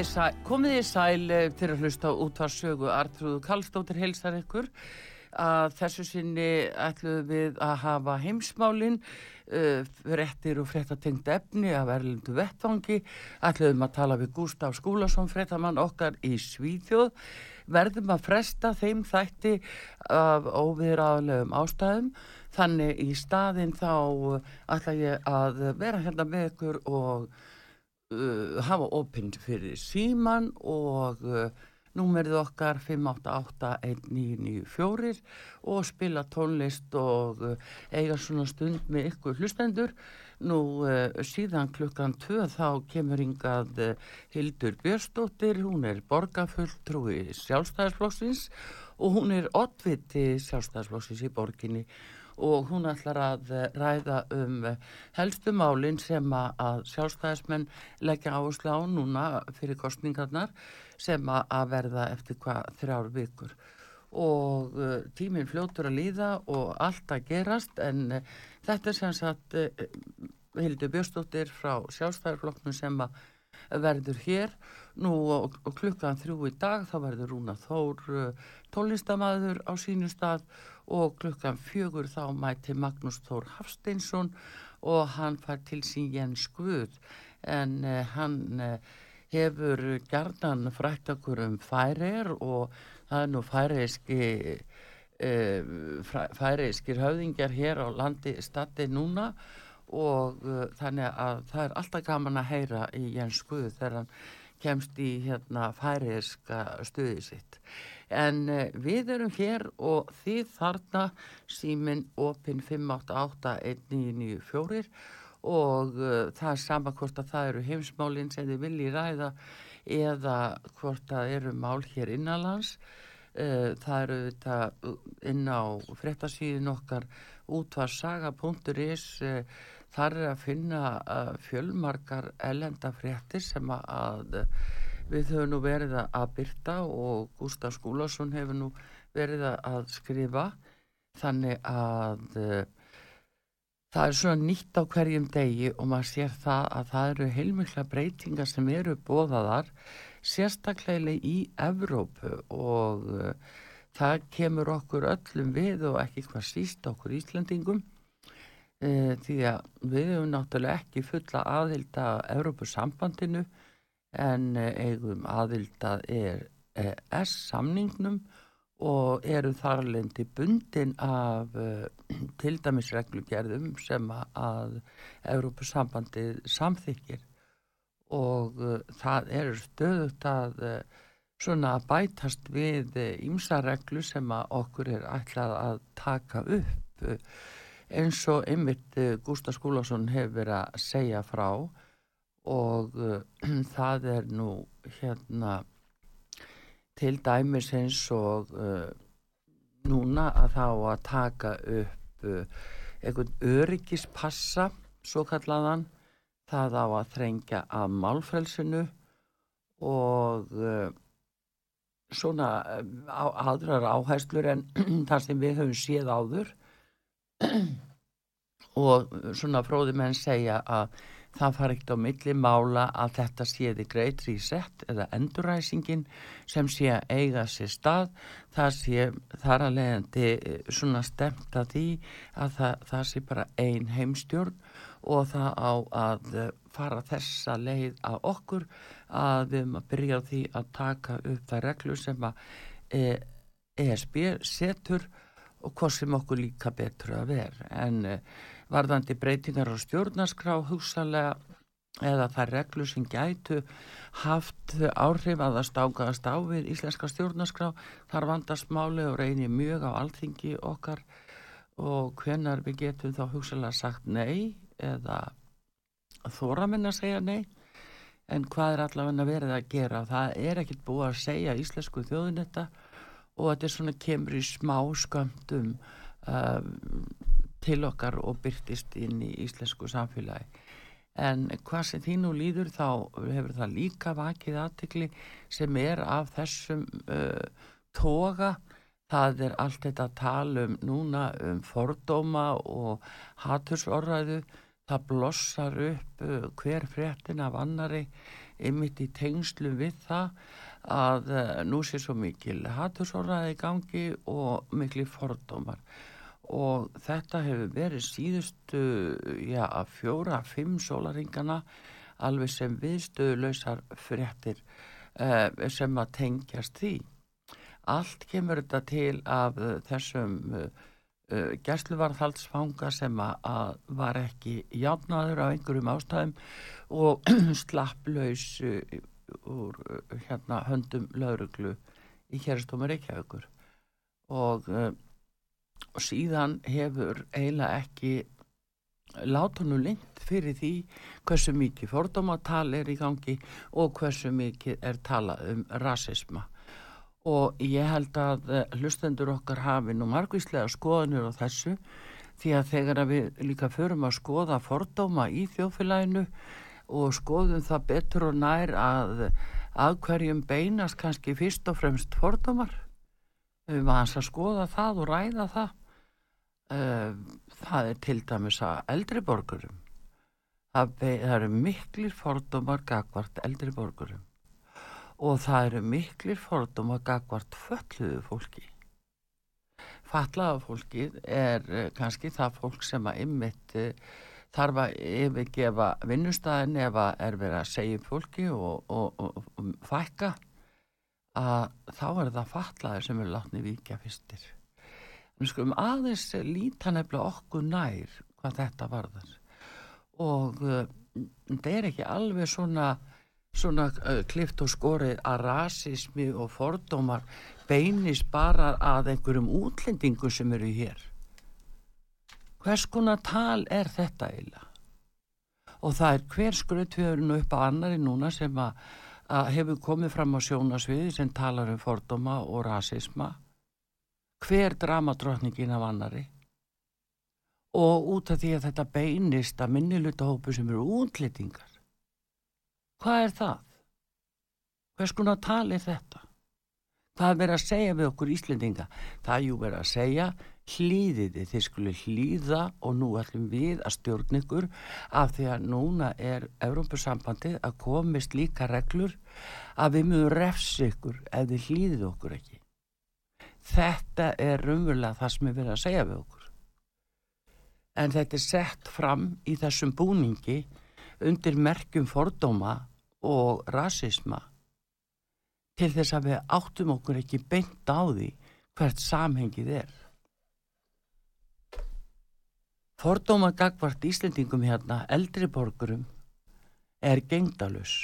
Komið í sæl til eh, að hlusta út var sögu Artrúðu Kallstóttir heilsar ykkur. Að þessu sinni ætluðum við að hafa heimsmálinn uh, frettir og frettatengt efni af erlindu vettvangi. Ætluðum að tala við Gustaf Skúlason frettamann okkar í Svíþjóð. Verðum að fresta þeim þætti af óviðraðlegum ástæðum. Þannig í staðin þá ætla ég að vera hérna með ykkur og uh, hafa opinn fyrir síman og uh, númerið okkar 5881994 og spila tónlist og uh, eiga svona stund með ykkur hlustendur. Nú síðan klukkan 2 þá kemur yngad Hildur Björnsdóttir. Hún er borgarfulltrúi sjálfstæðisflokksins og hún er oddviti sjálfstæðisflokksins í borginni og hún ætlar að eh, ræða um eh, helstu málinn sem að sjálfstæðismenn leggja áherslu á núna fyrir kostningarnar sem að verða eftir hvað þrjár vikur. Og uh, tíminn fljótur að líða og allt að gerast en þetta er sem sagt Hildur Björnstóttir frá sjálfstæðarflokknum sem að verður hér. Nú og, og klukkan þrjú í dag þá verður Rúna Þór tónlistamæður á sínu stað og klukkan fjögur þá mæti Magnús Þór Hafsteinsson og hann fær til sín Jens Guð. En uh, hann uh, hefur gerðan frætt okkur um færir og það er nú færiðski uh, færiðskir höfðingjar hér á landi stati núna og þannig að það er alltaf gaman að heyra í Jens Guð þegar hann kemst í hérna færiðska stuði sitt en uh, við erum hér og þið þarna símin opinn 5881994 og uh, það er sama hvort að það eru heimsmálinn sem þið vilji ræða eða hvort það eru mál hér innanlands. Uh, það eru þetta inn á frettasíðin okkar útvarsaga.is þar er að finna fjölmarkar ellendafrettir sem að við höfum nú verið að byrta og Gustaf Skúlason hefur nú verið að skrifa þannig að uh, það er svona nýtt á hverjum degi og maður sér það að það eru heilmikla breytingar sem eru bóðaðar sérstaklega í Evrópu og uh, það kemur okkur öllum við og ekki hvað síst okkur Íslandingum uh, því að við hefum náttúrulega ekki fulla aðhilda Evrópusambandinu en eh, eigum aðildað er ES samningnum og eru þarlendi bundin af uh, til dæmis reglugerðum sem að Európusambandið samþykir og uh, það eru stöðut að uh, svona bætast við ímsa reglu sem að okkur er ætlað að taka upp eins og einmitt Gústa Skúlason hefur verið að segja frá og uh, það er nú hérna til dæmis eins og uh, núna að þá að taka upp einhvern öryggispassa svo kallaðan það á að þrengja að málfrælsinu og uh, svona á, aðrar áhæslur en það sem við höfum séð áður. Og svona fróði menn segja að það far ekkert á milli mála að þetta séði greit reset eða enduræsingin sem sé að eiga sér stað. Það sé þar að leiðandi eh, svona stemt að því að það, það sé bara ein heimstjórn og það á að eh, fara þessa leið að okkur að við erum að byrja á því að taka upp það reglu sem að ESB eh, e setur og hvað sem okkur líka betur að vera. En varðandi breytingar á stjórnarskrá hugsalega eða það reglu sem gætu haft áhrif að það stákaðast á við íslenska stjórnarskrá. Þar vandast máli og reynir mjög á alþingi okkar. Og hvenar við getum þá hugsalega sagt nei eða þóra minna að segja nei? En hvað er allavega verið að gera? Það er ekkit búið að segja íslensku þjóðin þetta. Og þetta er svona kemur í smá sköndum uh, til okkar og byrtist inn í íslensku samfélagi. En hvað sem því nú líður þá hefur það líka vakið aðtikli sem er af þessum uh, toga. Það er allt þetta að tala um núna um fordóma og hatursorðræðu. Það blossar upp uh, hver fréttin af annari ymitt í tengslu við það að uh, nú sé svo mikil hatursorðræði gangi og miklu fordómar og þetta hefur verið síðustu já, fjóra, fimm sólaringana alveg sem viðstöðuleysar fréttir uh, sem að tengjast því. Allt kemur þetta til af uh, þessum eh, gæsluvarðhaldsfanga sem að, var ekki játnaður af einhverjum ástæðum og slapplaus úr hérna, höndum lauruglu í hérstómur Reykjavíkur og og síðan hefur eiginlega ekki látunum lengt fyrir því hversu mikið fordómatal er í gangi og hversu mikið er talað um rasisma. Og ég held að eh, hlustendur okkar hafi nú margvíslega skoðanur á þessu því að þegar að við líka förum að skoða fordóma í þjófélaginu og skoðum það betur og nær að að hverjum beinast kannski fyrst og fremst fordómar við varum að skoða það og ræða það uh, það er til dæmis að eldri borgurum. Það, það eru miklir fordómar gagvart eldri borgurum. Og það eru miklir fordómar gagvart fölluðu fólki. Fallaða fólki er uh, kannski það fólk sem að ymmit eh, þarf að yfirgefa vinnustæðin ef að er verið að segja fólki og, og, og, og fækka að þá er það fallaði sem er látni vikja fyrstir við skulum aðeins líta nefnilega okkur nær hvað þetta varðar. Og uh, þetta er ekki alveg svona, svona uh, klift og skorið að rasismi og fordómar beinis bara að einhverjum útlendingu sem eru hér. Hvers konar tal er þetta eiginlega? Og það er hver skröðtvöðurinn upp á annari núna sem að, að hefur komið fram á sjónasviði sem talar um fordóma og rasisma hver dramadrottningin af annari og út af því að þetta beinist að minnilutahópu sem eru útlýtingar hvað er það? hvers konar tal er þetta? hvað er verið að segja við okkur Íslendinga? það er jú verið að segja hlýðiði, þið skulle hlýða og nú ætlum við að stjórn ykkur af því að núna er Európusambandi að komist líka reglur að við mjög refs ykkur ef þið hlýðið okkur ekki þetta er raunverulega það sem er verið að segja við okkur. En þetta er sett fram í þessum búningi undir merkjum fordóma og rasisma. Til þess að við áttum okkur ekki beint á því hvert samhengið er. Fordóma gagvart Íslendingum hérna, eldri borgurum er gengdalus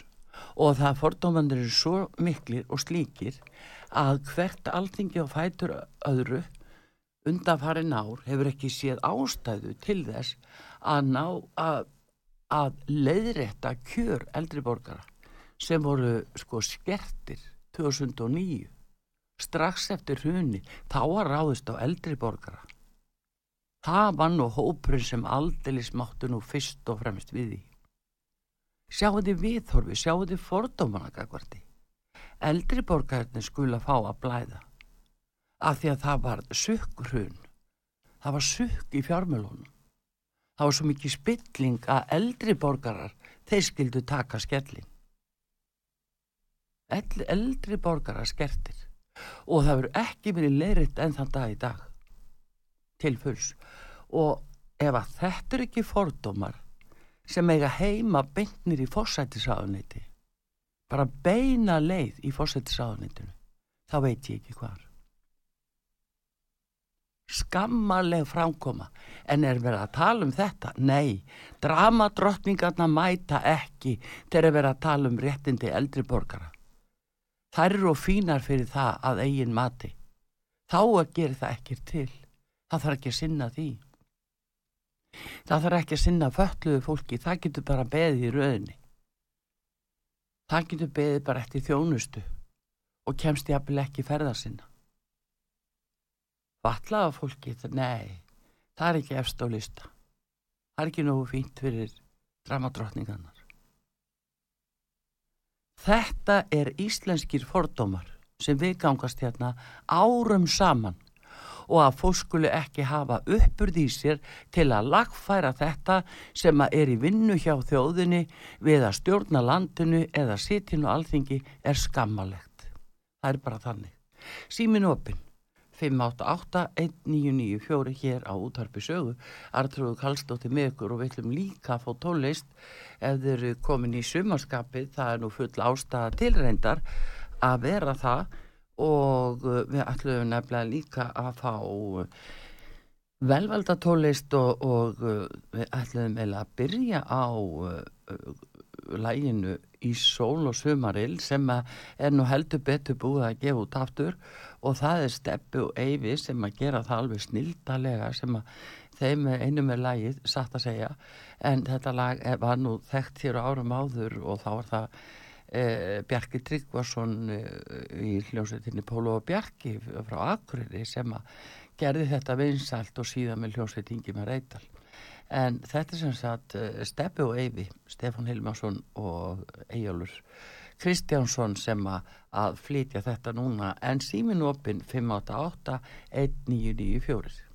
og það fordómandir eru svo miklir og slíkir að hvert alþingi og fætur öðru undanfarin ár hefur ekki séð ástæðu til þess að ná að, að leiðrætta kjör eldri borgara sem voru sko skertir 2009 strax eftir hruni þá var ráðist á eldri borgara. Það var nú hópurinn sem aldrei smáttu nú fyrst og fremst við því sjáu þið viðhorfi, sjáu þið fordómanagakvarti eldri borgarinn skula fá að blæða. Af því að það var sukkurhun það var sukk í fjármjölunum það var svo mikið spilling að eldri borgarar þeir skildu taka skellin eldri borgarar skertir. Og það verður ekki verið leiritt enn þann dag í dag. Til fulls. Og ef að þetta er ekki fordómar sem eiga heima beintnir í fórsættisáðuniti bara beina leið í fórsættisáðunitinu þá veit ég ekki hvar. Skammarleg framkoma. En er verið að tala um þetta? Nei, dramadrottningarna mæta ekki þegar er verið að tala um réttindi eldri borgara. Þær eru og fínar fyrir það að eigin mati. Þá að gera það ekki til. Það þarf ekki að sinna því það þarf ekki að sinna fölluðu fólki, það getur bara beðið í rauninni það getur beðið bara eftir þjónustu og kemst jafnvel ekki ferða sinna. Vatlaða fólki, nei það er ekki efst á lista. Það er ekki nógu fínt fyrir dramadrottningarnar. Þetta er íslenskir fordómar sem við gangast hérna árum saman og að fólk skulu ekki hafa uppurð í sér til að lagfæra þetta sem að er í vinnu hjá þjóðinni við að stjórna landinu eða sitinu alþingi er skammalegt. Það er bara þannig. Símin opinn 588-1994 hér á útarpi sögu Artrúðu Kallstótti með ykkur og við ætlum líka að fá tónlist ef þeir eru komin í sumarskapið það er nú full ástæða tilreyndar að vera það og uh, við ætlum nefnilega líka að fá uh, velvalda tónlist og, og uh, við ætlum eða að byrja á læginu í sól og sumaril sem er nú heldur betur búið að gefa út aftur. Og það er steppi og eifi sem að gera það alveg snildalega sem að þeim einum er lægið satt að segja. En þetta lag var nú þekkt hér á árum áður og þá var það eh, Bjarki Tryggvason eh, í hljómsveitinni Pólo og Bjarki frá Akureyri sem að gerði þetta vinsalt og síðan með hljómsveitingi með Reital en þetta sem sagt eh, Steppi og Eyvi, Stefan Hilmarsson og Eyjálfur Kristjánsson sem að flytja þetta núna. En síminu opinn 588 1994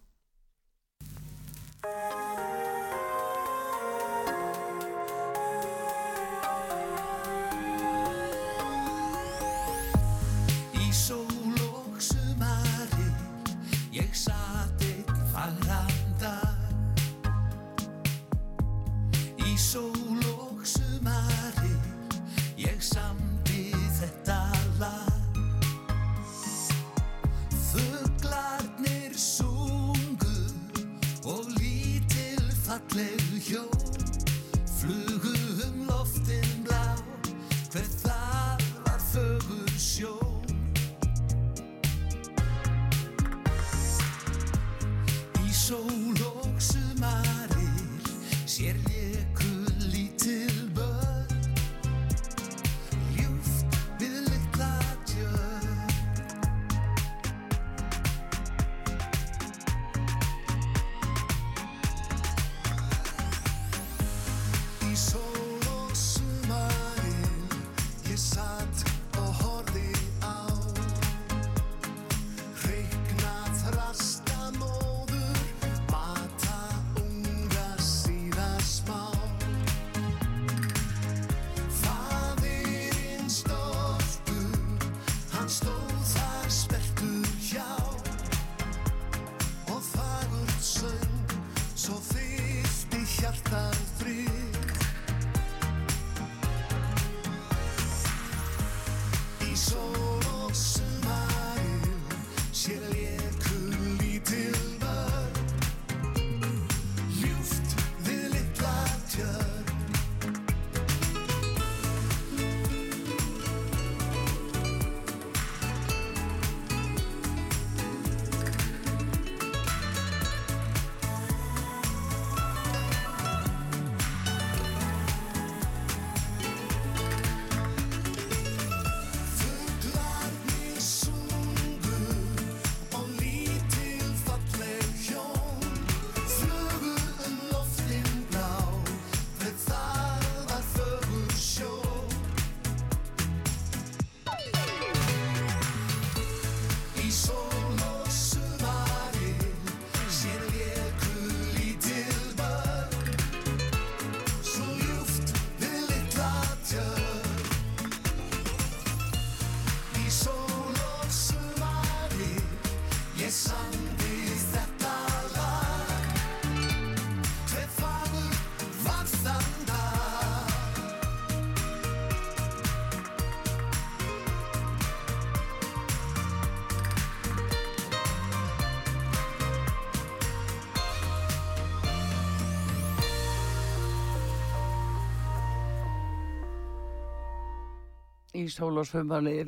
í sól og svömmanir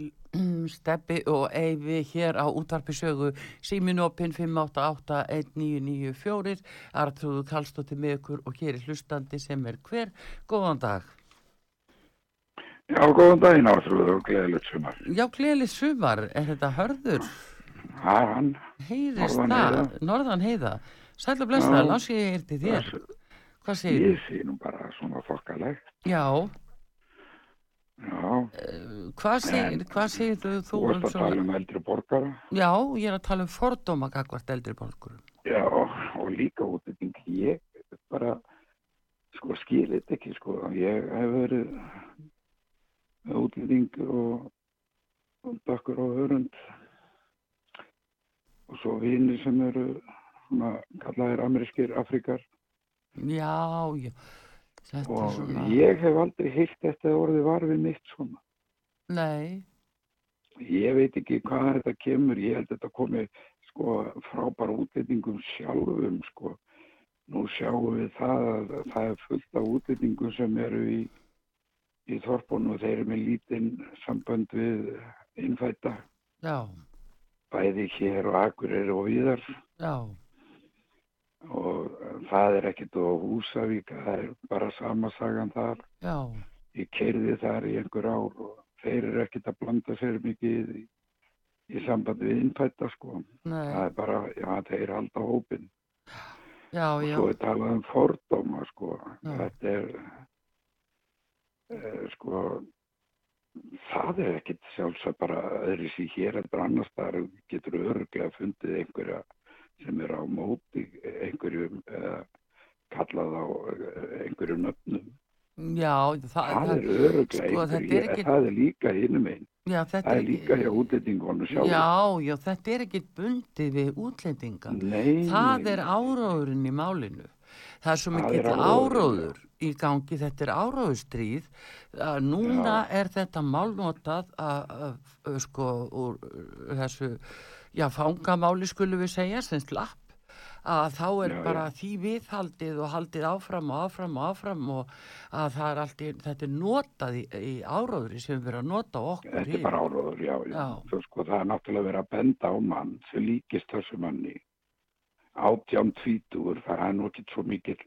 steppi og eifi hér á útvarpisögu síminopin 5881994 Artrúðu Kallstóttir með ykkur og hér er hlustandi sem er hver. Góðan dag. Já, góðan daginn Artrúðu og gleðilegt sumar. Já, gleðilegt sumar, er þetta hörður? Það er hann Norðan það. Norðan heiða. Blessaða, Já. láns ég er til þér. Hvað segir Ég sé nú bara svona þokkalegt Já, hvað segir, hvað segir þú, þú varst um að tala um eldri borgara. Já, ég er að tala um fordóma gagvart eldri borgurum. Já, og líka útlending. Ég bara sko skilit ekki sko. Ég hef verið með útlending og, og bakkur og hörund. Og svo vinir sem eru svona kallaðir amerískir Afrikar Já, já, þetta og svona, ég hef aldrei heilt þetta orðið var við mitt svona. Nei, ég veit ekki hvað þetta kemur. Ég held að þetta komi sko frábæra útlendingum sjálfum sko. Nú sjáum við það að það er fullt af útlendingum sem eru í í þorpunum og þeir eru með lítinn sambönd við innfætta já, bæði hér og Akureyri og víðar. Já, og það er ekkert á Húsavík það er bara sama sagan þar já, ég keirði þar í einhver ár og þeir eru ekkert að blanda sér mikið í, í samband við innfætta sko. Það nei, er bara, já, þeir halda hópin. já, Og svo er talað um fordóma sko. Já. Þetta er, e, sko, það er ekkert sjálfsagt bara öðru sér hér en annars þar getur öruglega fundið einhverja sem er á móti einhverjum eða kallað á eh, einhverjum nöfnum. já, það, Það er það, öruglega sko, þetta er einhverju, ekki- það er líka hinum einn. já, þetta Það er líka hjá útlendingunum sjálf. já, já, þetta er ekki bundið við útlendinga. Nei, Það er áróðurinn í málinu. Það er svo er áróðurinn, áróður í gangi, þetta er áróðustríð. Núna er þetta málnotað að, sko úr uh, þessu, já, fangamáli skulum við segja, sem slapp að þá er Já, já. bara því viðhaldið og haldið áfram og áfram og áfram og að það er allt, í- þetta er notað í, í áróðuri sem við erum að nota okkur Þetta er bara áróður, já, já. Já. Svo sko það er náttúrulega verið að benda á mann sem líkist þessu manni. Átján tvítur, það er nú ekki svo mikill,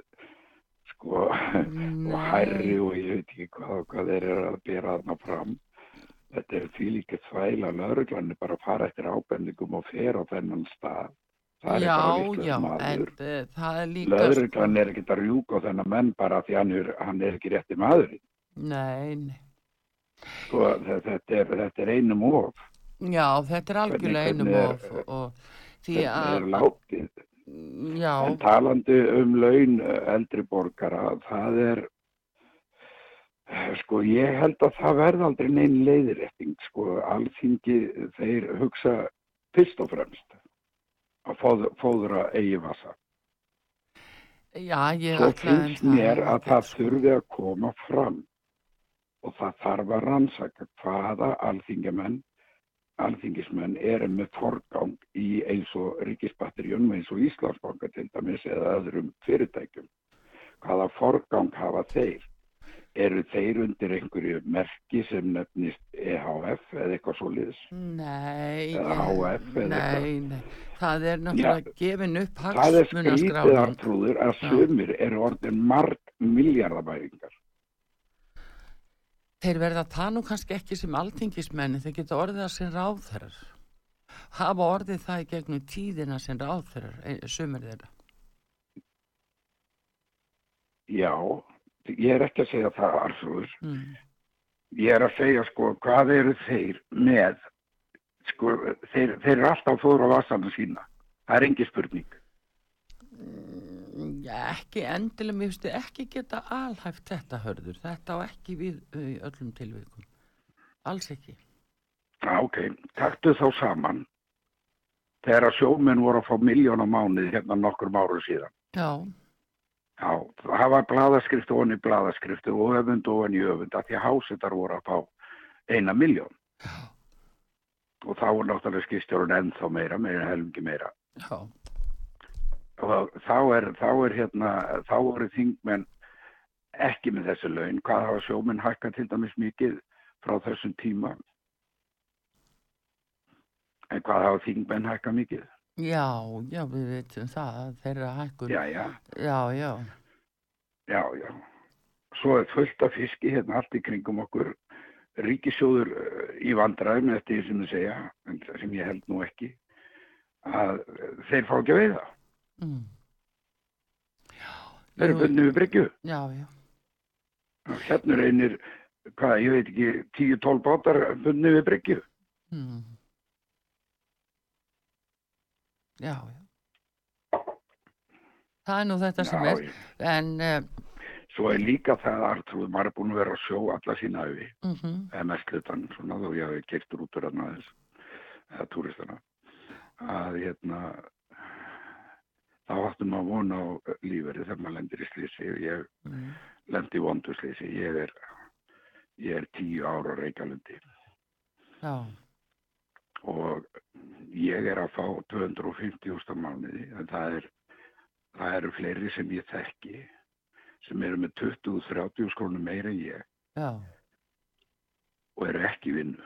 sko, og hærri og ég veit ekki hvað, hvað þeir eru að bera þarna fram. Þetta er því líka þvæla, lauruglan er bara að fara eftir ábendingum og fer á þennan stað. Það er Já, bara já, en maður. uh, það er líka Lauruglan er ekkert að rjúka á þennan menn bara því hann er, hann er ekki rétti maðurinn. Nei, nei. Þe- þetta er, þetta er einum of. Já, þetta er algjörlega einum er- of og, og því Þetta er að, látið. já, En talandi um laun eh, eldri borgara, það er, sko, ég held að það verði aldrei neinn leiðirétting, sko, alþingi, þeir hugsa fyrst og fremst að fóð- fóðra eigi vasa. já, ég Svo ætlaði finnst mér að ekkert, það sko. þurfi að koma fram og það þarf að rannsaka hvaða alþingamenn, alþingismenn eru með forgang í eins og ríkisbatterjunum eins og Íslandsbanka til dæmis eða öðrum fyrirtækjum. Hvaða forgang hafa þeir? Eru þeir undir einhverju merki sem nefnist EHF eða eitthvað svo liðs? Nei, nei, nei, það er náttúrulega gefin upp Það er skrítið artrúður að sumir eru orðin marg miljardabæringar. Þeir verða það nú kannski ekki sem alþingismenni, þeir geta orðið það sem ráðherrar. Hafa orðið það í gegnum tíðina sem ráðherrar, eh, sumir þeirra. Já, ég er ekki að segja það, Arþrúður. Mm. Ég er að segja, sko, hvað eru þeir með? Sko, þeir, þeir eru alltaf fóður á vasanum sína. Það er engi spurning. Mm, ekki endilega, mér finnst þið ekki geta alhæft þetta hörður, þetta á ekki við öllum tilvikum. Alls ekki. Já, ok, taktu þá saman. Þegar að sjóminn voru að fá miljón á mánuði hérna nokkur áru síðan. Já, Já, það var blaðaskrift og í blaðaskrift og öfund og í öfund að því að hásettar voru að fá eina miljón. Og þá var náttúrulega skistjórun ennþá meira, meira helmingi meira. já, og þá er, þá er hérna, þá voru þingmenn ekki með þessu laun, hvað hafa sjóminn hækkað til dæmis mikið frá þessum tíma. En hvað hafa þingmenn hækka mikið? Já, já, við veitum það, þeirra hækkun. Já, já, Já, já, já, já. Svo er fullt af fiski hérna allt í kringum okkur. Ríkisjóður eh, í vandræðum eftir því sem þið segja, en sem ég held nú ekki, að eh, þeir fá ekki að veiða. mm. Þeir eru bundið við bryggju. Já, já, Hérna einir, hvað, ég veit ekki, 10-12 bátar bundið við bryggju. mm. Já, já. Það er nú þetta sem Já, er, já. en, uh, Svo er líka það að Artrúð, maður er búin að vera að sjó alla sína auði, mm eða mest hlutan svona þó ég hafi keirt rútur hérna aðeins, eða túristana, að hérna, þá áttum maður vona á líferi þegar maður lendir í slísi ég mm. lendi í vondu slísi, ég er, ég er tíu ára reykjalundi. Já, og ég er að fá 250.000 mánuði, en það er, það eru fleiri sem ég þekki, sem eru með 20-30 skrónum meira en ég. já, og eru ekki vinnu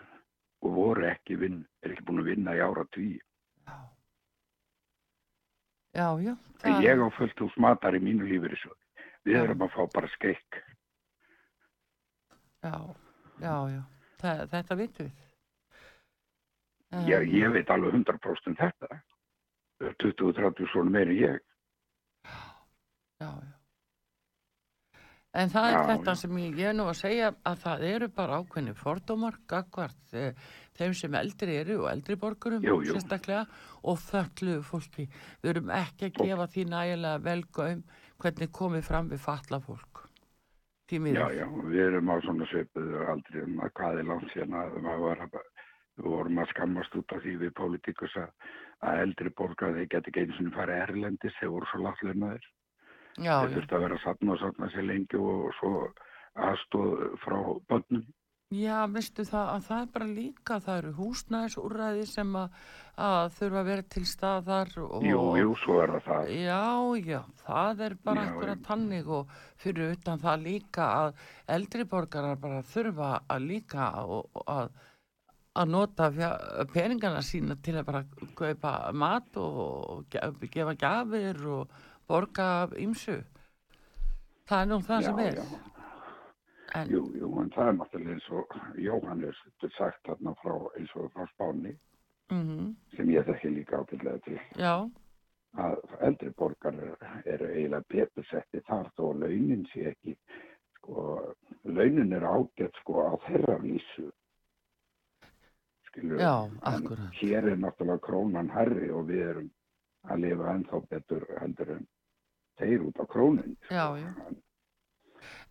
og voru ekki vinnu, er ekki búin að vinna í ára tví. já. Já, já, En ég á fullt hús matar í mínu lífeyrissjóði. Við Já. erum að fá bara skeik. já, já, já, Þa, þetta vitum við. En- Ég, ég veit alveg 100% um þetta. 20-30 svona meira en ég. Já, já. En það er Já, þetta sem ég, ég er nú að segja að það eru bara ákveðni fordómar gagvart eh, þeim sem eldri eru og eldri borgurum Jú, jú. sérstaklega og þöllu fólki. Við erum ekki að gefa því nægilega velgöum hvernig komið fram við fatla fólk. Já, já, við erum á svona svipuðu aldrei um að hvað er langt síðan að maður var að, við vorum að skammast út af því við pólitíkus að, að eldri borgar þeir geti ekki einu sinni farið erlendis, þeir voru svo laflunaðir. Já, Þeir þurfti að vera að satna og satna sér lengi og svo aðstóð frá bönnum. Já, veistu það að það er bara líka, það eru húsnæðisúrræði sem að, að þurfa að vera til staðar og... Jú, jú, svo er það það. Já, já, það er bara akkurat já. tannig og fyrir utan það líka að eldri borgarar bara þurfa að líka að, að, að nota peningana sína til að bara kaupa mat og ge- gefa gjafir og borga af ýmsu. Það er nú það sem Já, er. já. En, Jú, jú, en það er náttúrulega eins og Jóhannes er sagt þarna frá eins og frá Spáni mm sem ég þekki líka ákveðlega til já, að eldri borgar eru eiginlega betur setti þar þó launin sé ekki sko, launin er ágætt sko á þeirra vísu já, en akkurat. hér er náttúrulega krónan herri og við erum að lifa ennþá betur heldur en þeir út á krónin Já, já.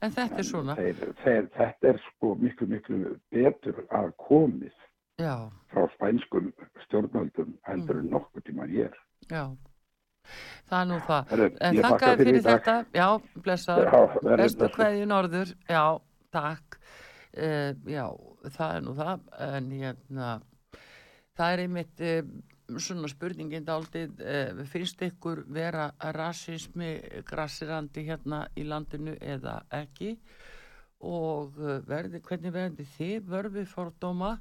En þetta er svona, þeir, þeir, þetta er sko miklu miklu betur að komið já, frá spænskum stjórnvöldum heldur en nokkuð tíma hér já. Það er nú það. Herru, En þakka fyrir dag. þetta. Já, verið Bestu kveðju norður, já, takk. Uh, já, það er nú það, en hérna, það er einmitt uh, svona spurningin dálítið, uh, finnst ykkur vera rasismi grassirandi hérna í landinu eða ekki? Og verði, hvernig verði þið vörfi fordóma?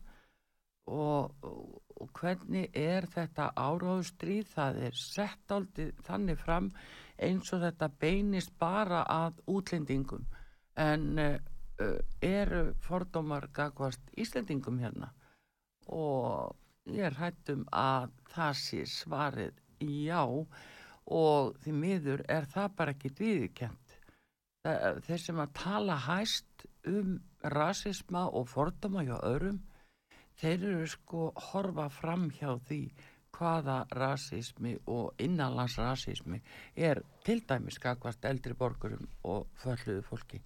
Og, og, hvernig er þetta áráðustríð, það er sett aldrei þannig fram eins og þetta beinist bara að útlendingum. En eru fordómar gagvast Íslendingum hérna. Og ég er hættum að það sé svarið já. Og því miður er það bara ekki viðkjönd þeir sem að tala hæst um rasisma og fordóma hjá öðrum þeir eru sko horfa fram hjá því hvaða rasismi og innanlands rasismi er til dæmis gagvast eldri borgurum og fölluðu fólki.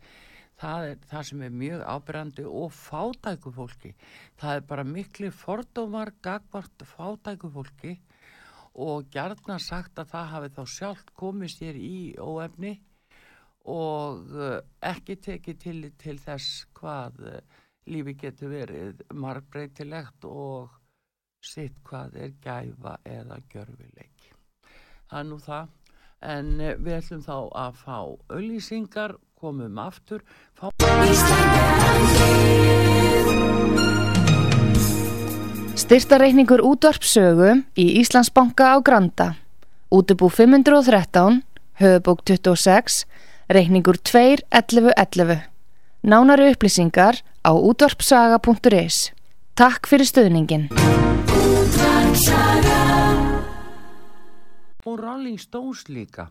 Það er það sem er mjög ábyrrandi og fátæku fólki. Það er bara miklu fordómar gagvart fátæku fólki og gjarnar sagt að það hafi þá sjálft komið sér í óefni og uh, ekki tekið til, til þess hvað uh, lífi getur verið margbreytilegt og sitt hvað er gæfa eða gjörfileiki. Það er nú það, en uh, við ætlum þá að fá auðlýsingar, komum aftur, fá... Styrtareikningur útvarpsögu í Íslandsbanka á Granda. Útubú 513, höfubók 26, reikningur 2.11.11. Nánari upplýsingar á útvarpsaga.is. Takk fyrir stöðningin. Og Rolling Stones líka.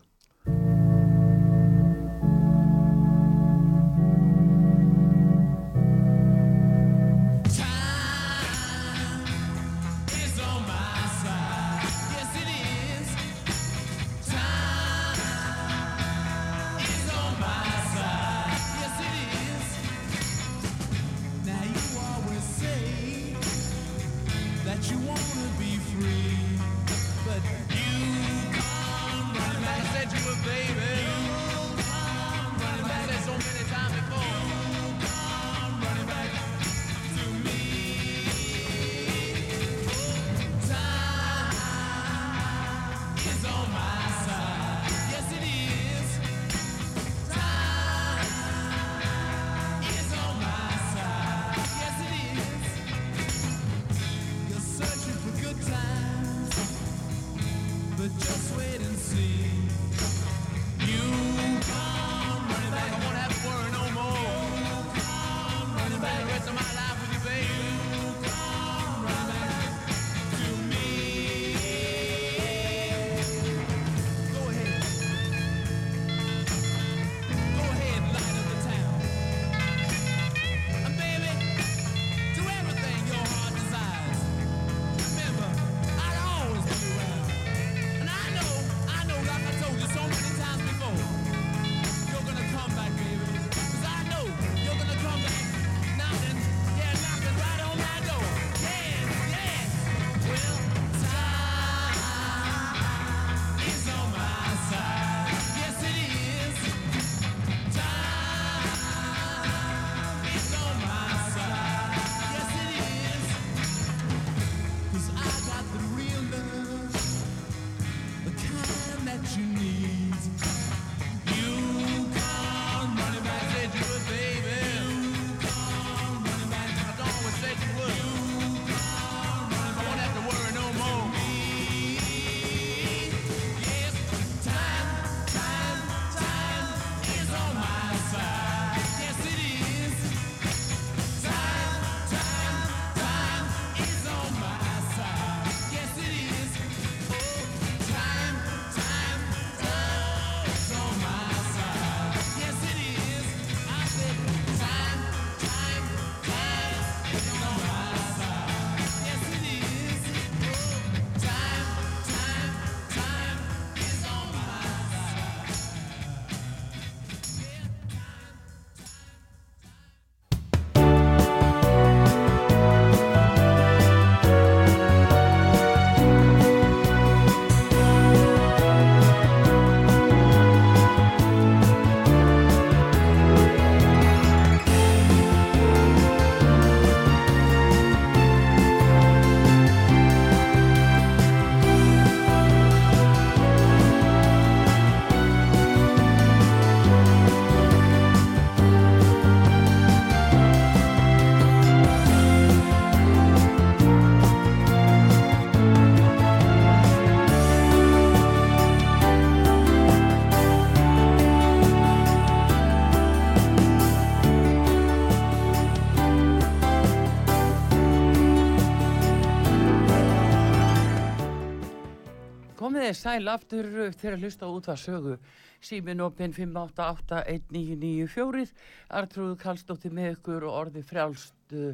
Sæl aftur þegar að hlusta út að sögu símin opinn 5881994 Artrúð Kallstóttir með ykkur og orði frjálst uh,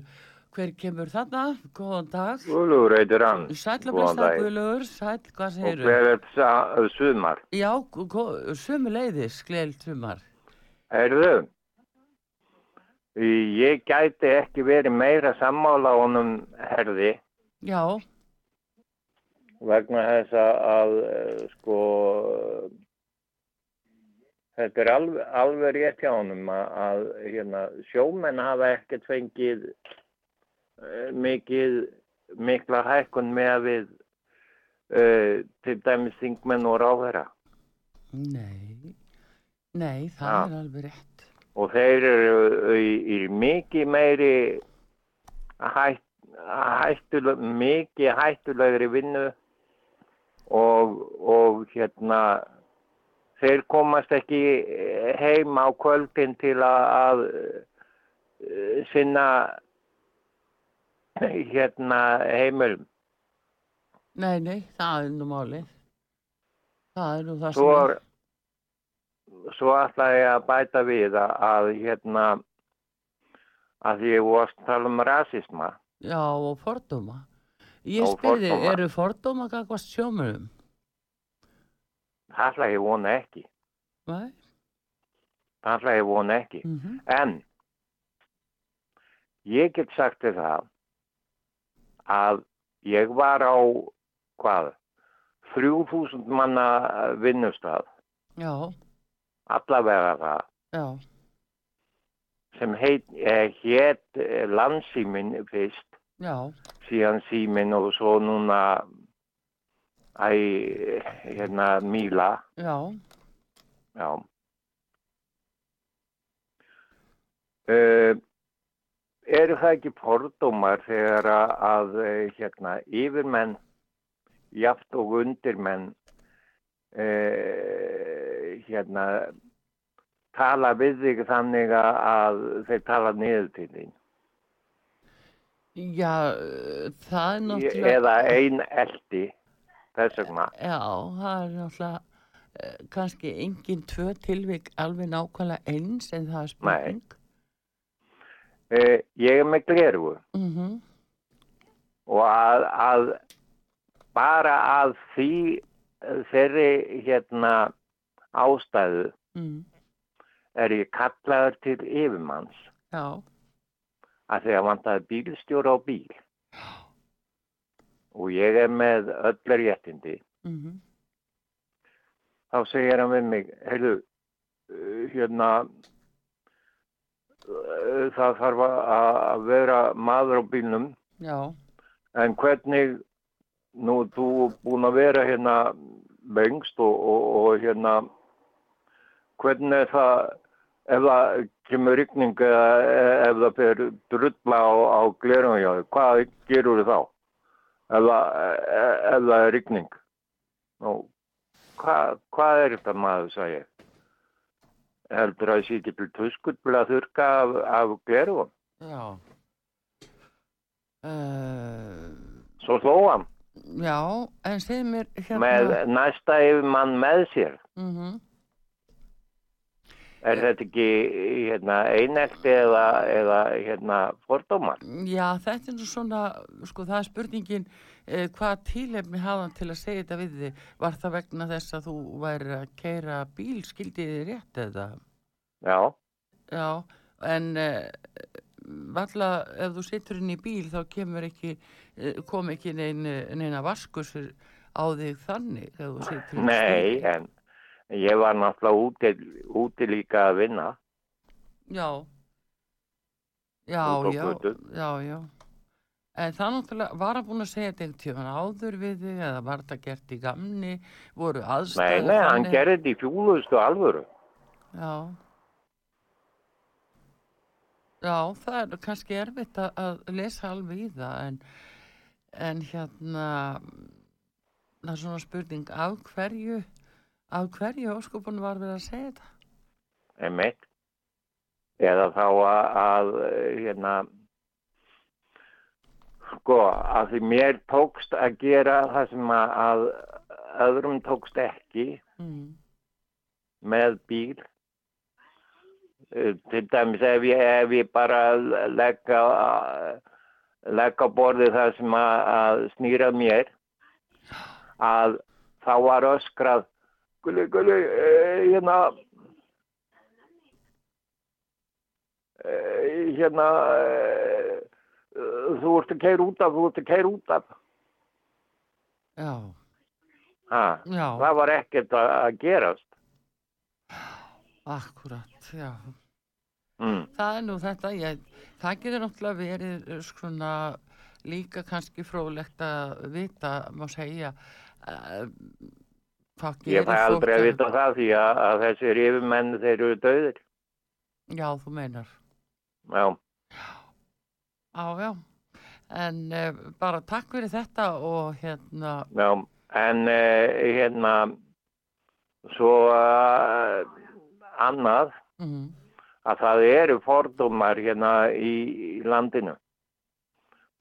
hver kemur þarna? Góðan dag. Guðlugur heitir hann. Sæl að blesta Guðlugur, sæl, hvað segir Og hver er það sumar? Já, sumu leiðis, gleilt sumar. Heyrðu Ég gæti ekki verið meira sammála honum herði. Já vegna þess að sko þetta er alveg, alveg rétt hjá honum að, að hérna, sjómenn hafa ekkert fengið uh, mikið mikla hækkun með að við uh, til dæmis þingmenn og ráðherra Nei Nei, það ja. er alveg rétt og þeir eru í, í mikið meiri hætt hættuleg, mikið hættulegri vinnu og, og hérna þeir komast ekki heim á kvöldin til að, að eh, sinna hérna heimilum. Nei, nei, það er nú málið. Það er nú það Svo, sem er. svo ætla ég að bæta við að, að hérna að ég vorst tala um rasisma. Já, og fordóma. Ég spyrði, eru fordóma gagvast sjómurum? Það ætla ég vona ekki. Það ætla ég vona ekki. Mm En ég get sagt þér það að ég var á hvað? 3000 manna vinnustaf, Já, allavega það, já, sem heit, eh, hét eh, landsýmin fyrst, já, síðan símin og svo núna æ, hérna Míla, já, já. Uh, eru það ekki fordómar þegar að, eh, hérna, yfirmenn, jaft og undirmenn uh, hérna, tala við þig þannig að þeir tala niður til þín já, uh, það er náttúrulega... eða ein eldi þess vegna. Já, það er náttúrulega uh, kannski engin tvö tilvik alveg nákvæmlega eins en það er spurning. Uh, ég er með glerugu Mm og að, að bara að því þeirri hérna ástæðu mm. er ég kallaður til yfirmanns Já, að að vantaði bílstjóra á bíl. Og ég er með öllar réttindi. Mm þá segir hann við mig heyrðu, uh, hérna uh, það þarf að vera maður á bílnum. Já, en hvernig nú þú búin að vera hérna lengst og, og, og hérna hvernig er það ef það kemur rykning eða ef það fer drulla á, á glerunum hjá þig, hvað gerur þá ef það, ef það er rykning Nú, hvað, hvað er þetta maður, sagði ég? Heldur að ég sé ekki til tuskur til að þurka af, af glerugum? já. Uh, Svo hló hann já, en segð mér hérna... með næsta yfirmann með sér. Mm Er þetta ekki hérna, einelti eða, eða hérna, fordómar? Já, þetta er nú svona, sko það er spurningin eh, hvað tilefni hafa hann til að segja þetta við þig? Var það vegna þess að þú væri að keira bíl, skildi þið rétt eða? Já, Já, en eh, valla ef þú situr inn í bíl þá kemur ekki, eh, kom ekki nein, neina vaskusur á þig þannig þegar þú situr inn í nei, stýri. en ég var náttúrulega úti, úti líka að vinna. Já, já, já, já, já. En það náttúrulega, var hann búinn að segja einhvern tímann áður við þig eða var þetta gert í gamni, voru Nei, aðstæður nei, hann þannig? gerði þetta í fjúlustu alvöru. Já. Já, það er kannski erfitt að, að lesa alveg í það en, en hérna, það er svona spurning af hverju, af hverju óskupunum var við að segja þetta? einmitt. Eða þá að, að hérna, sko, að því mér tókst að gera það sem að, að öðrum tókst ekki Mm. með bíl. Eh, Til dæmis ef ég, ef ég bara legga, legga á borðið það sem að, að snýra mér, að þá var öskrað, gulli, gulli, eh, hérna, eh, hérna, eh, þú ert að keira út af, þú ert að keira út af. Já, Ha, já, það var ekkert að, að gerast. akkurat, já. Mm. Það er nú þetta, ég, það getur náttúrulega verið eh, svona líka kannski fróðlegt að vita, má segja, hvað Ég fæ aldrei að vita það því að, að þessir yfirmenn þeir eru döðir. Já, þú meinar. Já, Já, já. en uh, bara takk fyrir þetta og hérna Já, en uh, hérna svo uh, annað mm, að það eru fordómar hérna í, í landinu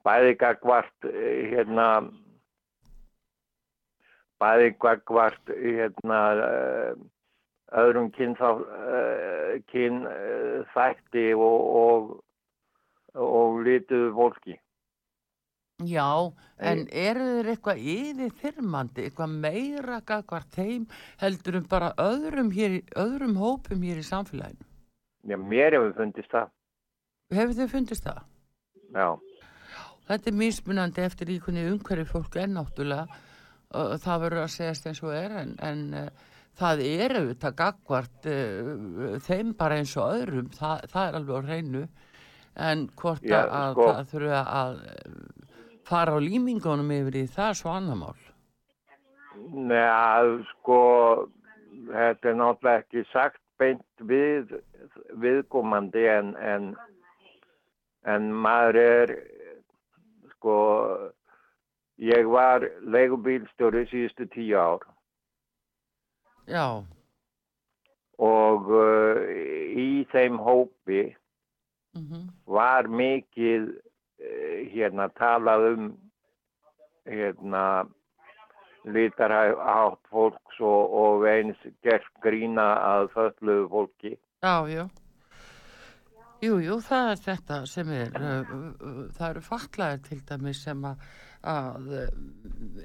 bæði gagvart hérna bæði gagvart hérna uh, öðrum kynþá, uh, kyn uh, þætti og, og, og lituðu fólki. Já, en eru þeir eitthvað yfir þyrmandi, eitthvað meira gagvart þeim heldur um bara öðrum, hér, öðrum hópum hér í samfélaginu? Já, mér hefur fundist það. Hefur þið fundist það? Já, Þetta er mismunandi eftir í hvernig umhverju fólk er náttúrulega það verður að segjast eins og er en, en uh, það er auðvitað gagvart uh, þeim bara eins og öðrum. Það, það er alveg á hreinu. En hvort Já, að sko. það þurfa að fara á límingunum yfir í það svo annar mál. Nei, sko, þetta er náttúrulega ekki sagt beint við viðkomandi en, en, en maður er, sko, ég var leigubílstjóri síðustu tíu ár. Já, og uh, í þeim hópi mm var mikið uh, hérna talað um hérna litarhátt fólks og, og eins gert grína að fölluðu fólki. já, já. Jú, jú, það er þetta sem er, uh, það eru fatlaðir til dæmis sem að, að uh,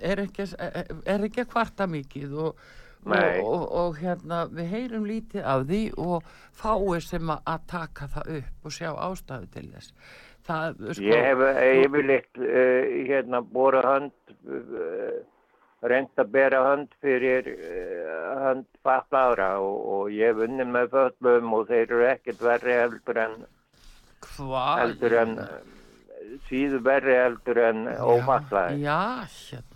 er, ekki, er ekki að kvarta mikið og, og, og, og hérna við heyrum lítið af því og fáir sem að, taka það upp og sjá ástæðu til þess. Það, sko, Ég hef yfirleitt uh, hérna bóra hönd, uh, reynd að bera hönd fyrir uh, hönd fatlaðra og, og ég hef unnið með föllum og þeir eru ekkert verri heldur en, hvað? heldur en síðu verri heldur en ófatlaði. Já, hérna.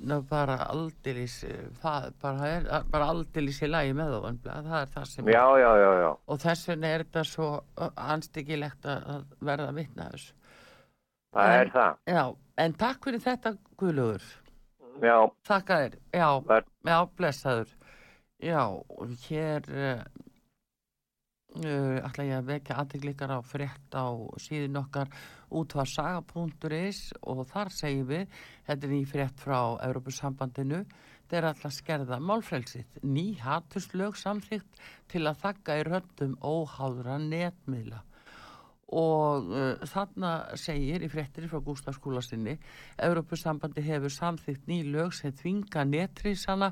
Nú bara aldeilis, eh, það bara er bara aldeilis í lagi með þá, það er það sem Já, já, já, já. og þess vegna er þetta svo anstyggilegt að að verða að þessu. Það En- er það. Já, en takk fyrir þetta Guðlugur, Já, þakka þér, já, Ver- já, blessaður. Já, og hér uh, ætla ég að vekja aðteglikar á frétt á síðun okkar útvarsaga.is og þar segjum við, þetta er ný frétt frá Európusambandinu, þeir er alltaf skerða málfrelsitt, ný hattuslög samþygt til að þakka í röndum óháðra netmiðla og uh, þarna segir í fréttinni frá Gústaf Skúlasinni Evrópusambandi hefur samþýtt ný lög sem þvinga netrísana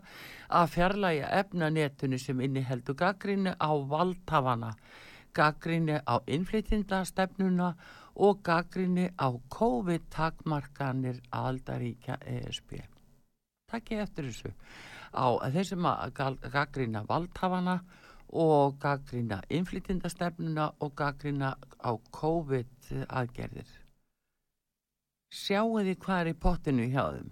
að fjarlæga efnanetunni sem inniheldur gaggrinni á valdhafana gaggrinni á innflytjendastefnuna og gaggrinni á COVID-takmarkanir aldaríkja ESB Takk ég eftir þessu. Á þeir sem að gaggrina valdhafana og gaggrina innflytjendastefnuna og gaggrina á COVID aðgerðir. Sjáu því hvað er í pottinu hjá þeim.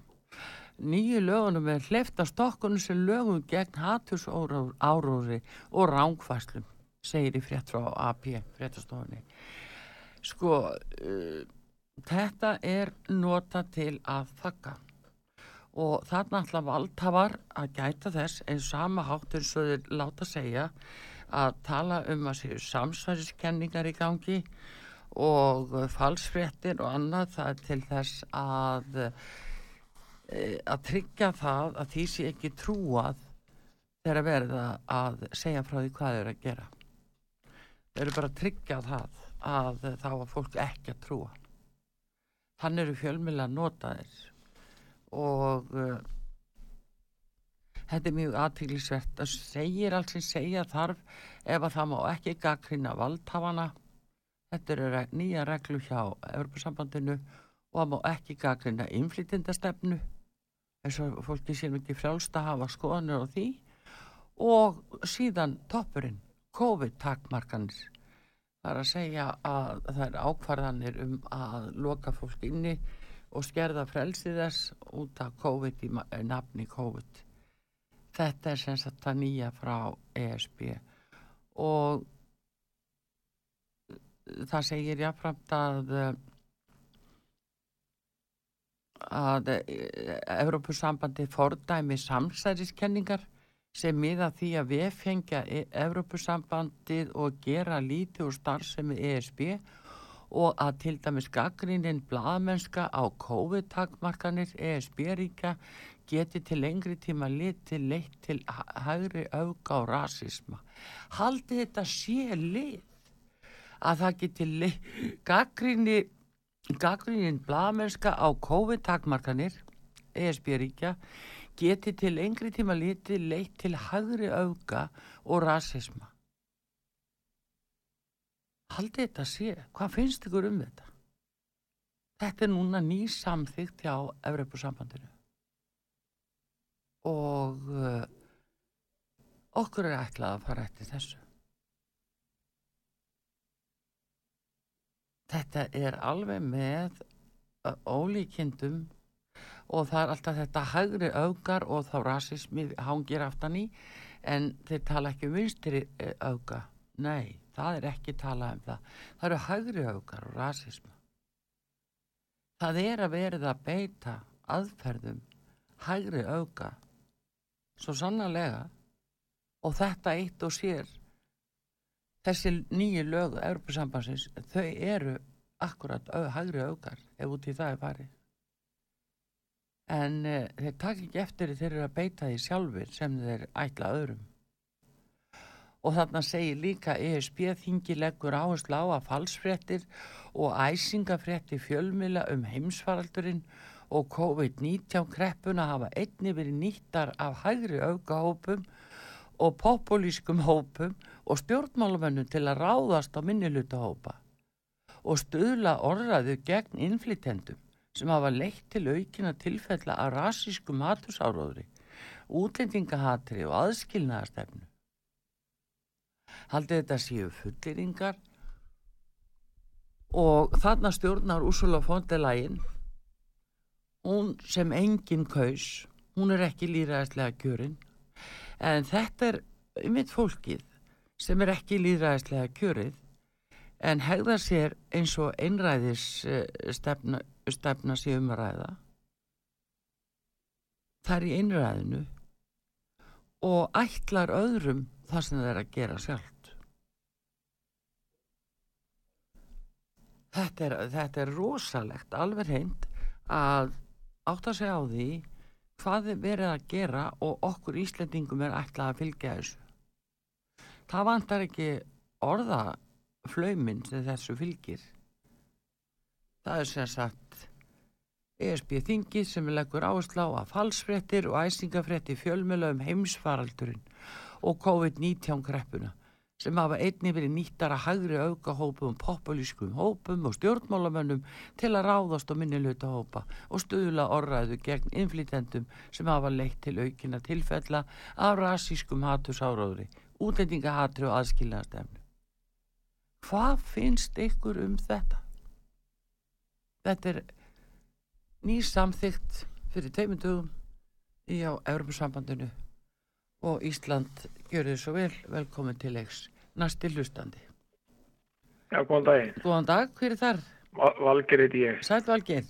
Nýju lögunum er hleyft af stokkunum sem lögum gegn hatusáróri og rángfæslum, segir í frétt frá AP, fréttastofunni. Sko, uh, þetta er nota til að þakka og þarna ætla valdhafar að gæta þess eins sama háttur svo þeir láta segja að tala um að séu samsvæðiskenningar í gangi og falsfréttir og annað. Það er til þess að uh, að tryggja það að því sé ekki trúað þegar verða að segja frá því hvað eru að gera. Þau eru bara að tryggja það að þá að fólk ekki að trúa. Þannig eru fjölmjöla notaðir og uh, þetta er mjög aðtíklisvert það segir alls sem segja þarf ef að það má ekki gaggrina valdhafana. Þetta eru nýja reglu hjá Evropasambandinu og það má ekki gaggrina innflytindastefnu eins og fólki sér mikið frjálst að hafa skoðanir á því. Og síðan toppurinn COVID-takmarkanir. Það er að segja að það er ákvarðanir um að loka fólk inni og skerða frelsi þess út af COVID í eh, nafni COVID. Þetta er sem sagt það nýja frá ESB og það segir jáfnframt að að Evrópusambandi fordæmi samsæriskenningar sem miða því að við fengja Evrópusambandið og gera lítið úr starfsemi ESB og að til dæmis gaggrinin bladmennska á COVID-takmarkanir ESB-ríka geti til lengri tíma litið leitt til hægri auka og rasisma. Haldi þetta sé lið að það geti gaggrini gaggrinin bladmennska á COVID-takmarkanir ESB-ríkja geti til lengri tíma litið leitt til hægri auka og rasisma. Haldið þetta sé, hvað finnst ykkur um þetta? Þetta er núna ný samþygt hjá Evropasambandinu og uh, okkur er ætlað að fara eftir þessu. Þetta er alveg með uh, ólíkindum og það er alltaf þetta hægri augar og þá rasismi hangir aftan í en þeir tala ekki um vinstri eh, auga nei, það er ekki talað um það. Það eru hægri augar og rasismi það er að verða að beita aðferðum hægri auga svo sannarlega og þetta eitt og sér þessi nýju lögu Európa-sambansins, þau eru akkurat hægri augar ef út í það er farið. En uh, þeir takk ekki eftir þeir eru að beita því sjálfur sem þeir ætla öðrum. Og þarna segir líka ESB þingi leggur áherslu á að falsfrettir og æsingafretti fjölmila um heimsfaraldurinn og COVID-19 kreppuna hafa einni verið nýttar af hægri aukahópum og populískum hópum og stjórnmálumönnum til að ráðast á minnilutahópa og stuðla orðraðu gegn innflytendum sem hafa leitt til aukina tilfella af rasísku matursáróðri, útlendingahatri og aðskilnaðastefnu. Haldið þetta séu fulliringar og þarna stjórnar Úrsula Fondelægin, hún sem enginn kaus, hún er ekki líraðislega kjörinn, en þetta er mitt fólkið sem er ekki líraðislega kjörið en hegða sér eins og einræðis uh, stefna, stefna sér um að ræða. Það er í einræðinu og ætlar öðrum það sem það er að gera sjálft. Þetta er, þetta er rosalegt alveg hreint að átt að segja á því hvað er verið að gera og okkur Íslandingum er ætlað að fylgja þessu. Það vantar ekki orða flaumin sem þessu fylgir. Það er sem sagt ESB þingi sem leggur áherslu á að falsfrettir og æsingafrettir fjölmjöla um heimsfaraldurinn og COVID-19 kreppuna sem hafa einni verið nýttar að hagri auka hópum, populískum hópum og stjórnmálamönnum til að ráðast á minniluta hópa og stuðla orraðu gegn inflytendum sem hafa leitt til aukina tilfella af rasískum hatursáróðri, útlendingahatri og aðskilnaðastefnu. Hvað finnst ykkur um þetta? Þetta er nýsamþygt fyrir teimundugum í á Európa-sambandinu og Ísland gjör þið svo vel, velkomin til leiks næsti hlustandi. Já, góðan daginn. Góðan dag, hver er þar? Valger heiti ég. Sæl Valger.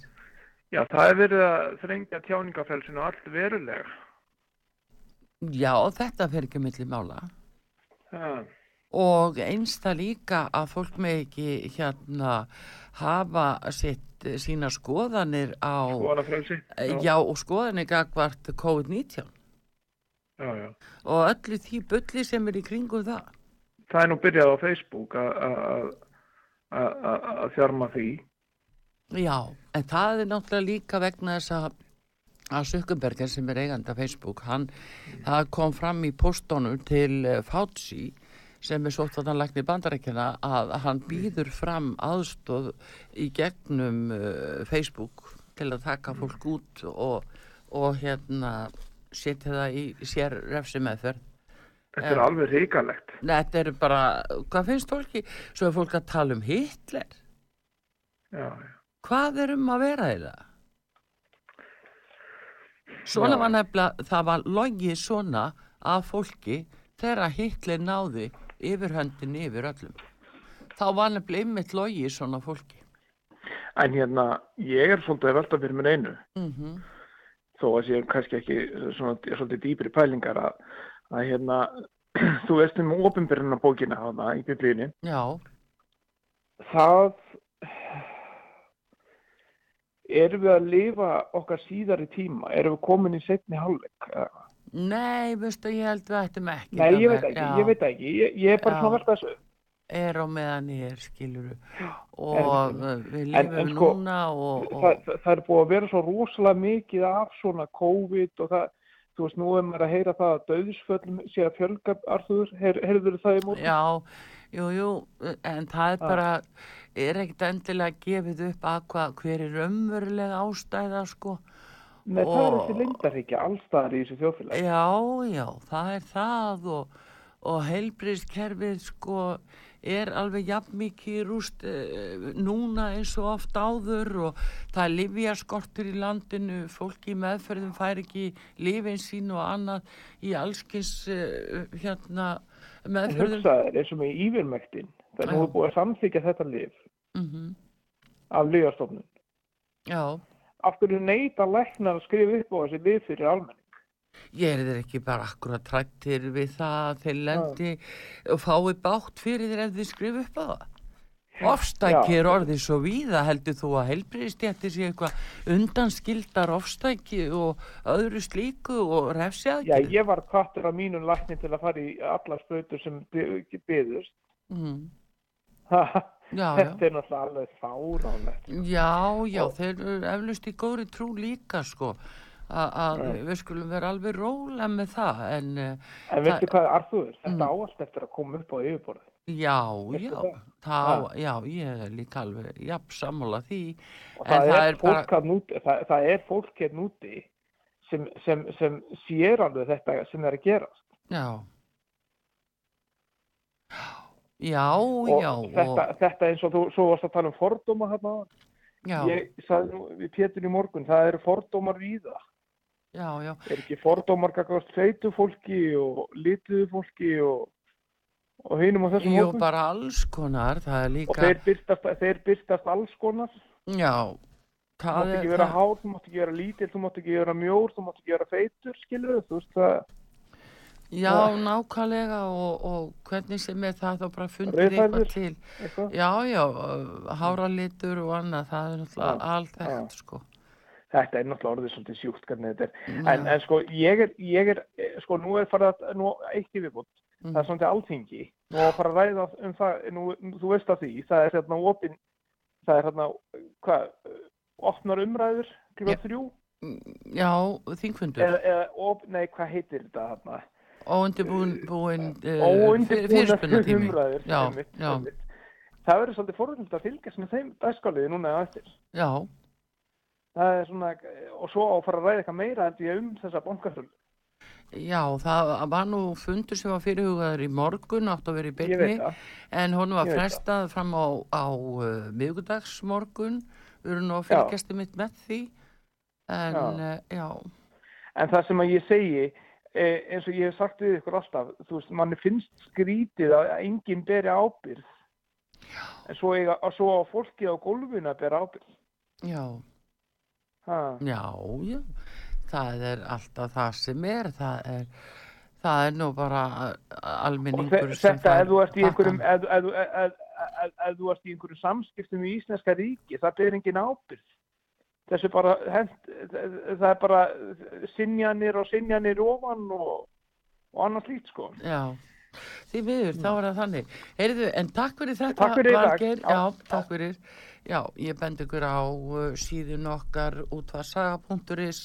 Já, það er verið að þrengja tjáningafrelsinu allt verulega. Já, þetta fer ekki millir mála. Það og einsta líka að fólk með ekki hérna hafa sitt sína skoðanir á skoðanafrelsi já. já og skoðanir gagvart COVID-19 já, já. og öllu því bulli sem er í kringum það það er nú byrjað á Facebook að þjarma því já en það er náttúrulega líka vegna þess að að Sökkenberger sem er eigandi af Facebook hann kom fram í postónu til Fauci sem er sóttvartanlækni bandarækjana að hann býður fram aðstóð í gegnum uh, Facebook til að taka fólk út og, og hérna setja það í sér refsi meðferð Þetta er alveg ríkalegt Þetta er bara, hvað finnst fólki? Svo er fólk að tala um Hitler. Já, já. Hvað er um að vera í það? Svona var nefnilega, það var logið svona af fólki þegar Hitler náði yfirhöndin yfir öllum þá var nefnilega ymmit logi svona fólki En hérna, ég er svolítið að velta fyrir mér einu, Mm þó að sé kannski ekki svona, svolítið dýpri pælingar að, að hérna, þú veist um ofinbyrjuna bókina hana í biblíunni. Já, Það, erum við að lifa okkar síðari tíma? Erum við komin í setni hálfleik? eða? Nei, veistu, ég held við ættum ekki Nei, ég veit ekki, ég veit ekki, ég, ég er bara svona að velta þessu. Er á meðan ég er, skiluru og uh, við En- lifum en sko, núna og, og það, það, það er búið að vera svo rosalega mikið af svona COVID og það, þú veist, nú er maður að heyra það að döðsföllum sé að fjölga, Arþúr, heyrður það í móti? Já, jú, jú, en það er bara, er ekkert endilega gefið upp að hvað, hver er raunverulega ástæða, sko. Nei, það er og- þessi lindarhyggja allstaðar í þessu þjóðfélagi. Já, já, það er það og, og heilbriðskerfið, sko, er alveg jafn mikið rúst uh, núna eins og oft áður og það er livjaskortur í landinu, fólk í meðferðum fær ekki lifin sín og annað í allskins uh, hérna meðferðum. hugsaður eins og með yfirmektin, það er nú búið að samþykja þetta lif Mm af lifastofnun. Já. Af hverju neyta læknar að skrifa upp á þessi lif fyrir almenning? Ég er þeir ekki bara akkurat trættir við það að þeir lendi og fái bátt fyrir þeir ef þeir skrifa upp á það. Ofstæki Já. er orðið svo víða heldur þú að helbriðistjætti sé eitthvað undanskildar ofstæki og öðru slíku og Já, refsjaðgjörð. ég var kvartur á mínum lækni til að fara í alla sprautur sem byðust. Mm. Já, Já, já. Þetta er náttúrulega alveg fáránlegt. Já, já, Og- þeir eru eflust í góðri trú líka sko að Já. við skulum vera alveg rólega með það en uh, En veistu hvað, Arþúr, þetta Mm. á allt eftir að koma upp á yfirborðið. já, já, það? já, ég er líka alveg jafn sammála því Og En það, það er, er fólk bara... núti, það, það er fólk hérna úti sem, sem, sem sér alveg þetta sem er að gerast. Já. Já, Og já, þetta, og, þetta eins og þú svo varst að tala um fordóma hérna. já, Ég sagði nú við Pétur í morgun, það eru fordómar víða. já, já, Er ekki fordómar gagast feitu fólki og lituðu fólki og, og hinum á þessum jú, hópum? bara alls konar, það er Og líka, þeir byrtast, þeir byrtast alls konar. já, Þú það mátt ekki vera það, hár, þú mátt ekki vera lítill, þú mátt ekki vera mjór, þú mátt ekki vera feitur, skilur þú veist það, já, nákvæmlega og, og hvernig sem er það þá bara fundir eitthvað til, eitthvað. já, já, háralitur og annað, það er náttúrulega Já, alþekkt, sko, Þetta er náttúrulega orðið svolítið sjúkt hvernig þetta er. já, En, en sko, ég er, ég er, sko, nú er farið að, nú, eitt í viðbútt, mm, það er svona til alþingi, nú að fara að ræða um það, nú, þú veist að því, það er hérna opin, það er hérna, hvað, opnar umræður, klukkan Já. þrjú, já, þingfundur, eða, eða, op, nei, hvað heitir þetta hérna? Óundibúin, já, einmitt. Það verður svolítið forvöld að fylgjast með þeim dagskáliði núna eða eftir. já, Það er svona, og svo á að ræða eitthvað meira heldur ég um þessa bankasölu. Já, það var nú fundur sem var fyrirhugaður í morgun, átt að vera í það. en honum var frestað fram á, á uh, miðgudagsmorgun, við erum nú að fylgjast mitt með því, en Já. uh, já, En það sem að ég segi, eins og ég hef sagt við ykkur alltaf, þú veist, manni finnst skrítið að enginn beri ábyrð. En svo, eiga, svo á fólkið á gólfinu að bera ábyrð. já, Ha. já, já, það er alltaf það sem er, það er, það er nú bara almenningur sem þetta, ef þú ert í einhverjum, samskiptum í Íslenska ríki, það ber enginn ábyrð. Þessu bara, hent, það er bara sinjanir og sinjanir ofan og, og annað slíkt, sko. Já, því miður, þá er það þannig. Heyrðu, en takk fyrir þetta, Takk fyrir. Valgeir. Já. Já, takk fyrir. Já, ég bend ykkur á uh, síðun okkar útvarsaga.is.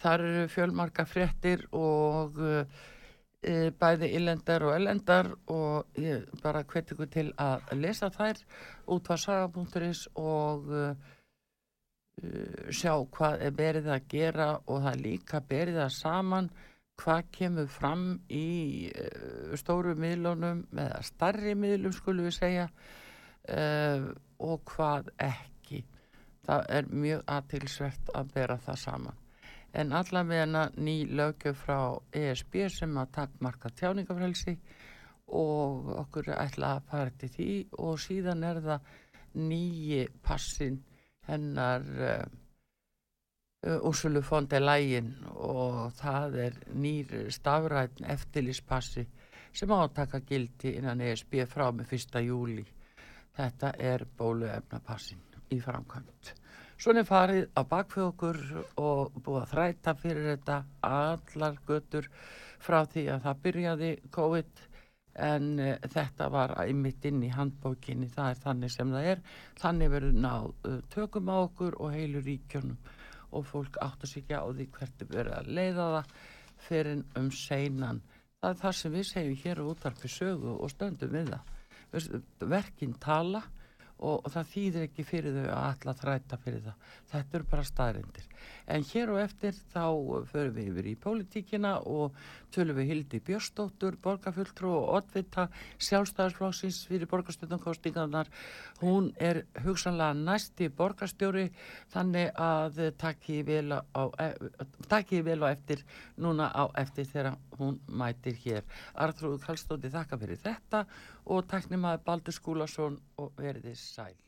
Þar eru fjölmarka fréttir og uh, bæði illendar og ellendar og ég bara hvet ykkur til að lesa þær útvarsaga.is og sjá hvað er berið að gera og það er líka berið að saman hvað kemur fram í uh, stóru miðlunum eða starri miðlum skulum við segja uh, og hvað ekki. Það er mjög aðtilsvert að bera það saman. En allavega ný lögjöf frá ESB sem að takkmarka tjáningafrelsi og okkur ætla að fara til því og síðan er það nýji passin hennar uh, Úrsulu fondi lægin og það er nýr stafræðin eftirlýspassi sem átaka gildi innan ESB frá með 1. júli. Þetta er bóluefnapassin í framkvæmt. Svona er farið á bakfjókur og búið að þræta fyrir þetta allar götur frá því að það byrjaði COVID en uh, þetta var einmitt inn í handbókinni, það er þannig sem það er. Þannig verður náð uh, tökum á okkur og heilu ríkjónum og fólk áttur sig ekki á því hvert er verið að leiða það fyrir um seinan. Það er það sem við segjum hér á útarpi sögu og stöndum við það. Verkinn tala og, og það þýðir ekki fyrir þau að alla þræta fyrir það. Þetta eru bara staðrindir. En hér og eftir þá förum við yfir í pólitíkina og tölum við Hildi Björstóttur, borgarfulltrú og Otvita sjálfstæðarsflóksins fyrir borgarstjórnankostingarnar. Hún er hugsanlega næsti borgarstjóri þannig að takki vel á, takki vel á eftir núna á eftir þegar hún mætir hér. Arþrúð Kallstóti þakka fyrir þetta og taknum að Baldur Skúlason og verðið sæl.